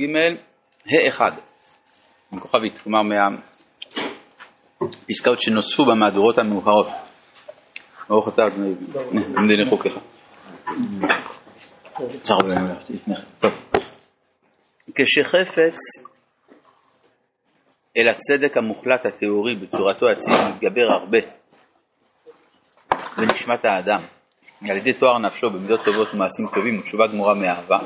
ג' ה1 עם כוכבית, כלומר מהפסקאות שנוספו במהדורות המאוחרות. ברוך אתה עמדי לחוקך. כשחפץ אל הצדק המוחלט התיאורי בצורתו האצילית מתגבר הרבה בנשמת האדם. על ידי תואר נפשו במידות טובות ומעשים טובים ותשובה גמורה מאהבה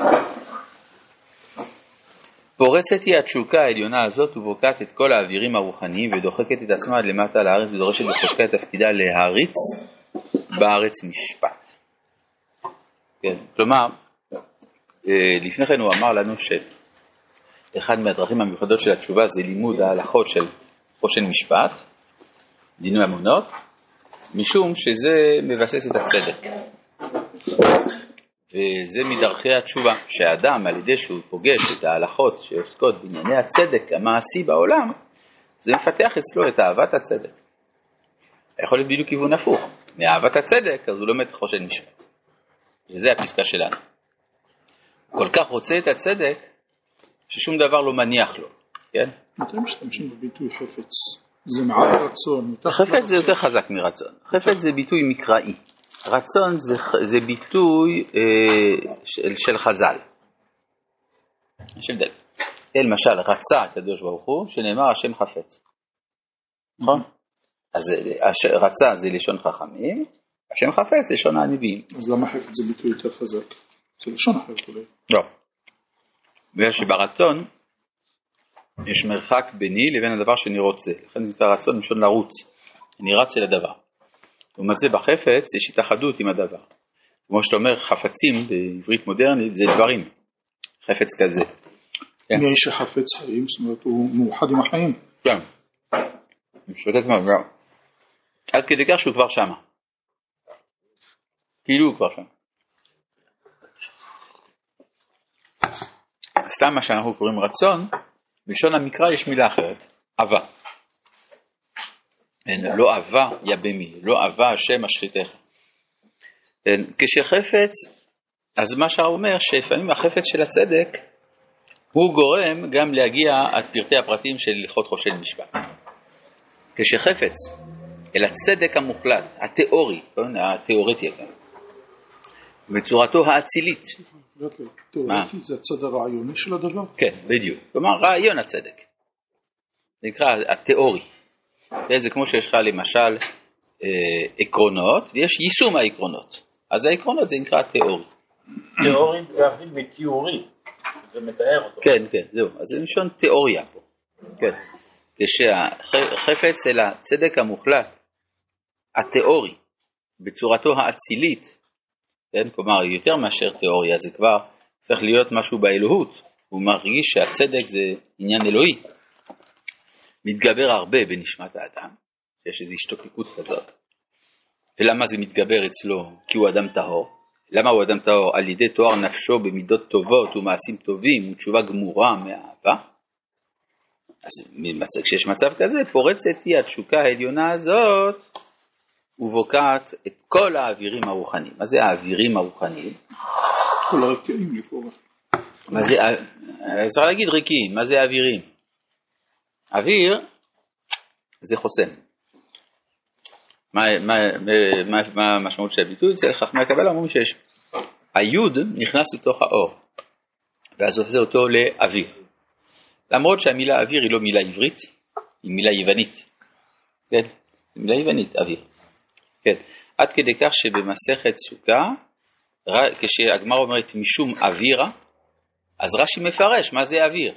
פורצת היא התשוקה העליונה הזאת ובוקעת את כל האווירים הרוחניים ודוחקת את עצמה עד למטה לארץ ודורשת בחוזקה את תפקידה להריץ בארץ משפט. כן, כלומר, אה, לפני כן הוא אמר לנו שאחד מהדרכים המיוחדות של התשובה זה לימוד ההלכות של חושן משפט, דינוי אמונות, משום שזה מבסס את הצדק. וזה מדרכי התשובה, שהאדם על ידי שהוא פוגש את ההלכות שעוסקות בענייני הצדק המעשי בעולם, זה מפתח אצלו את אהבת הצדק. יכול להיות בדיוק כיוון הפוך, מאהבת הצדק אז הוא לומד חושן משפט. וזה הפסקה שלנו. כל כך רוצה את הצדק, ששום דבר לא מניח לו, כן? מתי משתמשים בביטוי חפץ? זה מעל רצון. חפץ זה יותר חזק מרצון. חפץ זה ביטוי מקראי. רצון זה, זה ביטוי אה, של, של חז"ל. יש הבדל. למשל, רצה הקדוש ברוך הוא, שנאמר השם חפץ. נכון? אז הש, רצה זה לשון חכמים, השם חפץ זה לשון הנביאים. אז למה חפץ זה ביטוי יותר חזק? זה לשון אחרת אולי. לא. בגלל שברצון יש מרחק ביני לבין הדבר שאני רוצה, לכן זה רצון לשון לרוץ, אני רץ אל הדבר. לעומת זה בחפץ יש התאחדות עם הדבר. כמו שאתה אומר, חפצים בעברית מודרנית זה דברים, חפץ כזה. כן. מי האיש החפץ חיים? זאת אומרת, הוא מאוחד עם החיים. כן. הוא שותק מהגר. עד כדי כך שהוא כבר שמה. כאילו הוא כבר שם. סתם מה שאנחנו קוראים רצון, בלשון המקרא יש מילה אחרת, אהבה. לא אהבה יבמי, לא אהבה השם השחיתך. כשחפץ, אז מה שהרב אומר, שלפעמים החפץ של הצדק הוא גורם גם להגיע עד פרטי הפרטים של הלכות חושן משפט. כשחפץ אל הצדק המוחלט, התיאורי, התיאורטי גם, בצורתו האצילית. זה הצד הרעיוני של הדבר? כן, בדיוק. כלומר, רעיון הצדק. זה נקרא התיאורי. זה כמו שיש לך למשל אה, עקרונות ויש יישום העקרונות. אז העקרונות זה נקרא תיאורי. תיאורי להבדיל מתיאורי, זה מתאר אותו. כן, כן, זהו. אז זה לשון תיאוריה פה. כן. כשהחפץ אל הצדק המוחלט, התיאורי, בצורתו האצילית, כן? כלומר יותר מאשר תיאוריה, זה כבר הופך להיות משהו באלוהות, הוא מרגיש שהצדק זה עניין אלוהי, מתגבר הרבה בנשמת האדם, יש איזו השתוקקות כזאת. ולמה זה מתגבר אצלו? כי הוא אדם טהור. למה הוא אדם טהור? על ידי תואר נפשו במידות טובות ומעשים טובים ותשובה גמורה מאהבה. אז כשיש מצב כזה, פורצת היא התשוקה העליונה הזאת ובוקעת את כל האווירים הרוחניים. מה זה האווירים הרוחניים? כל הרקיעים לכאורה. מה זה, אפשר להגיד ריקים, מה זה אווירים? אוויר זה חוסן. מה, מה, מה, המשמעות של הביטוי? אצל חכמי הקבלה אומרים שיש, היוד נכנס לתוך האור, ואז הופך אותו לאוויר. למרות שהמילה אוויר היא לא מילה עברית, היא מילה יוונית. כן? היא מילה יוונית, אוויר. כן. עד כדי כך שבמסכת סוכה, כשהגמר אומרת משום אווירה, אז רש"י מפרש מה זה אוויר.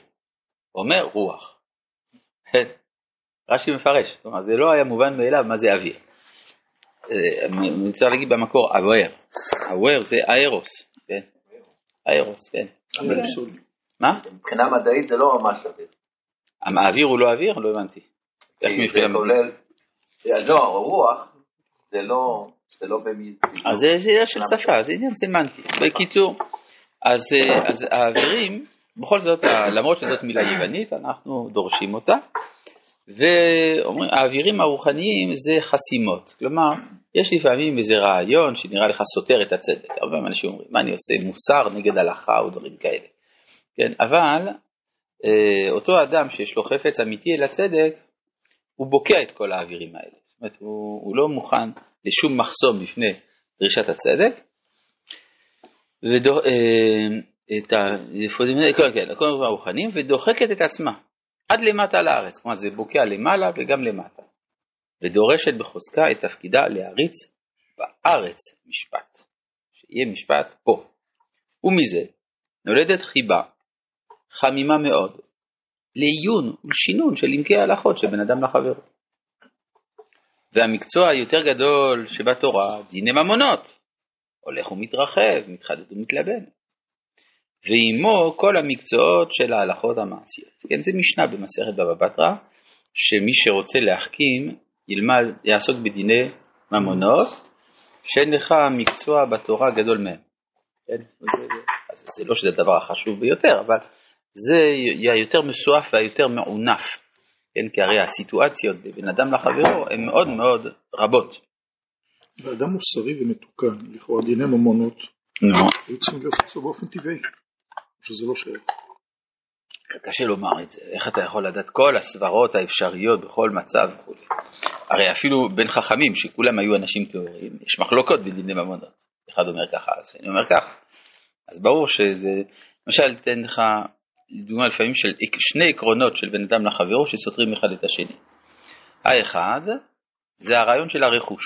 אומר רוח. כן. רש"י מפרש, כלומר זה לא היה מובן מאליו מה זה אוויר. אה, אני רוצה להגיד במקור אוויר. אוויר זה איירוס, כן? איירוס, כן. מה? מבחינה מדעית זה לא ממש אוויר. האוויר הוא לא אוויר? לא הבנתי. זה כולל, לא, רוח זה לא, זה לא במילים. אז זה עניין של שפה, זה עניין סמנטי. בקיצור, אז, אה, אז האווירים, בכל זאת, למרות שזאת מילה יוונית, אנחנו דורשים אותה, ואומרים, האווירים הרוחניים זה חסימות. כלומר, יש לפעמים איזה רעיון שנראה לך סותר את הצדק. הרבה אנשים אומרים, מה אני עושה, מוסר נגד הלכה או דברים כאלה. כן, אבל אה, אותו אדם שיש לו חפץ אמיתי אל הצדק, הוא בוקע את כל האווירים האלה. זאת אומרת, הוא, הוא לא מוכן לשום מחסום בפני דרישת הצדק. ודו, אה, את ה... כן, כן, הכל הרוחניים, ודוחקת את עצמה עד למטה לארץ, כלומר זה בוקע למעלה וגם למטה, ודורשת בחוזקה את תפקידה להריץ בארץ משפט, שיהיה משפט פה. ומזה נולדת חיבה חמימה מאוד לעיון ולשינון של עמקי ההלכות של בן אדם לחברו. והמקצוע היותר גדול שבתורה, דיני ממונות, הולך ומתרחב, מתחדד ומתלבן. ועימו כל המקצועות של ההלכות המעשיות. כן, זה משנה במסכת בבא בתרא, שמי שרוצה להחכים ילמד, יעסוק בדיני ממונות, שאין לך מקצוע בתורה גדול מהם. כן? זה, זה, זה לא שזה הדבר החשוב ביותר, אבל זה יהיה יותר מסועף והיותר מעונף, כן? כי הרי הסיטואציות בין אדם לחברו הן מאוד מאוד רבות. ואדם מוסרי ומתוקן, לכאורה דיני ממונות, נו. היו צריכים להיות אצלו באופן טבעי, שזה לא שייך. קשה לומר את זה, איך אתה יכול לדעת כל הסברות האפשריות בכל מצב וכו'. הרי אפילו בין חכמים, שכולם היו אנשים טהורים, יש מחלוקות בדיני ממונות. אחד אומר ככה, אז אני אומר ככה. אז ברור שזה, למשל, תן לך דוגמה לפעמים של שני עקרונות של בן אדם לחברו שסותרים אחד את השני. האחד, זה הרעיון של הרכוש.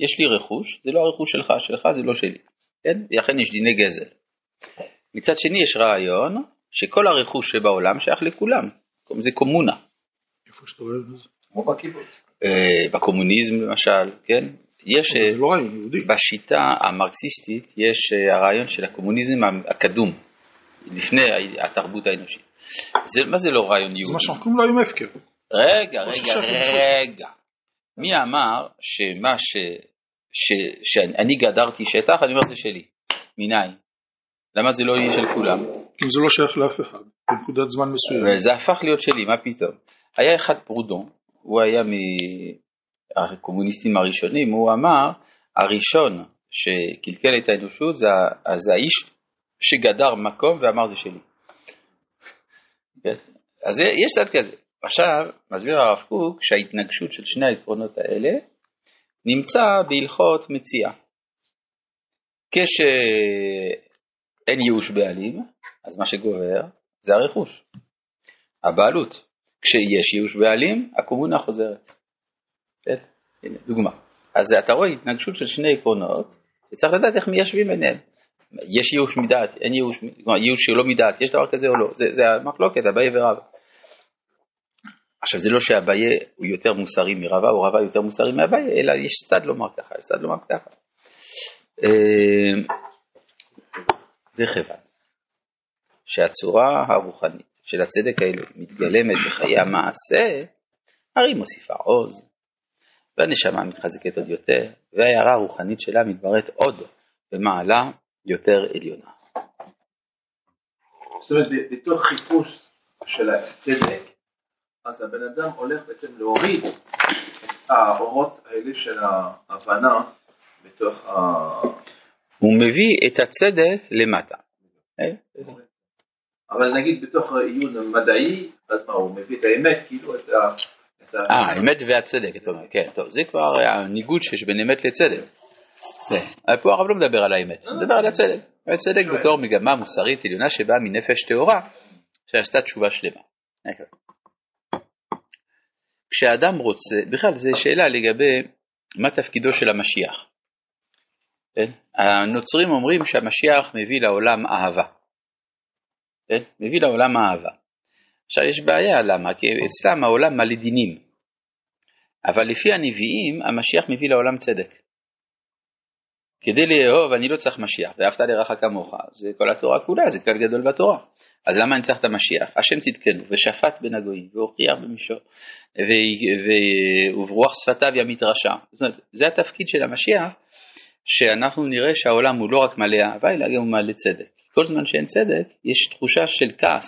יש לי רכוש, זה לא הרכוש שלך, שלך זה לא שלי. כן? לכן יש דיני גזל. מצד שני יש רעיון שכל הרכוש שבעולם שייך לכולם, זה קומונה. איפה שאתה רואה את זה? כמו בקיבוץ. אה, בקומוניזם למשל, כן? יש, זה לא יהודי. בשיטה המרקסיסטית יש אה, הרעיון של הקומוניזם הקדום, לפני התרבות האנושית. זה, מה זה לא רעיון זה יהודי? מה שאנחנו קוראים לו היום הפקר. רגע, רגע, רגע. מי אמר שמה ש... ש... שאני גדרתי שטח, אני אומר זה שלי. מניין? למה זה לא יהיה של כולם? אם זה לא שייך לאף אחד, בנקודת זמן מסוימת. וזה הפך להיות שלי, מה פתאום? היה אחד פרודון, הוא היה מהקומוניסטים הראשונים, הוא אמר, הראשון שקלקל את האנושות זה, זה האיש שגדר מקום ואמר זה שלי. כן? אז יש צד כזה. עכשיו, מסביר הרב קוק שההתנגשות של שני העקרונות האלה נמצא בהלכות מציאה. כשאין ייאוש בעלים, אז מה שגובר זה הרכוש, הבעלות. כשיש ייאוש בעלים, הקומונה חוזרת. כן? הנה, דוגמה. אז אתה רואה התנגשות של שני עקרונות, וצריך לדעת איך מיישבים ביניהם. יש ייאוש מדעת, אין ייאוש, כלומר ייאוש שלא מדעת, יש דבר כזה או לא, זה, זה המחלוקת, אביי ורבא. עכשיו זה לא שאביי הוא יותר מוסרי מרבא או רבא יותר מוסרי מאביי, אלא יש צד לומר ככה, יש צד לומר ככה. וכיוון שהצורה הרוחנית של הצדק האלוהי מתגלמת בחיי המעשה, הרי מוסיפה עוז, והנשמה מתחזקת עוד יותר, וההערה הרוחנית שלה מתבררת עוד במעלה יותר עליונה. זאת אומרת, בתוך חיפוש של הצדק, אז הבן אדם הולך בעצם להוריד את האורות האלה של ההבנה בתוך ה... הוא מביא את הצדק למטה. אה? אבל נגיד בתוך עיון מדעי, אז מה, הוא מביא את האמת, כאילו את ה... אה, האמת והצדק, אתה אומר, כן, טוב, זה כבר הניגוד שיש בין אמת לצדק. כן, אבל פה הרב לא מדבר על האמת, הוא מדבר על הצדק. הצדק בתור מגמה מוסרית עליונה שבאה מנפש טהורה, שעשתה תשובה שלמה. כשאדם רוצה, בכלל זו שאלה לגבי מה תפקידו של המשיח. הנוצרים אומרים שהמשיח מביא לעולם אהבה. כן? מביא לעולם אהבה. עכשיו יש בעיה, למה? כי אצלם העולם מלא דינים. אבל לפי הנביאים, המשיח מביא לעולם צדק. כדי לאהוב אני לא צריך משיח, ואהבת לרעך כמוך, זה כל התורה כולה, זה כלל גדול בתורה. אז למה אני צריך את המשיח? השם צדקנו, ושפט בין הגויים, והוכיח במישור, ו- ו- וברוח שפתיו ימית רשע. זאת אומרת, זה התפקיד של המשיח, שאנחנו נראה שהעולם הוא לא רק מלא אהבה, אלא גם הוא מלא צדק. כל זמן שאין צדק, יש תחושה של כעס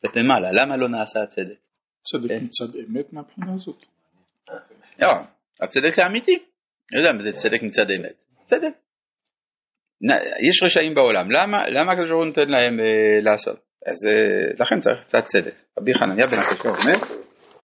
כלפי מעלה, למה לא נעשה הצדק? צדק כן. מצד אמת מהבחינה הזאת. לא, הצדק האמיתי. אני יודע מה זה צדק מצד אמת. צדק. יש רשעים בעולם, למה, למה הקדוש ברוך הוא נותן להם אה, לעשות? אז אה, לכן צריך קצת צדק. רבי חנניה בן הקשה אומר,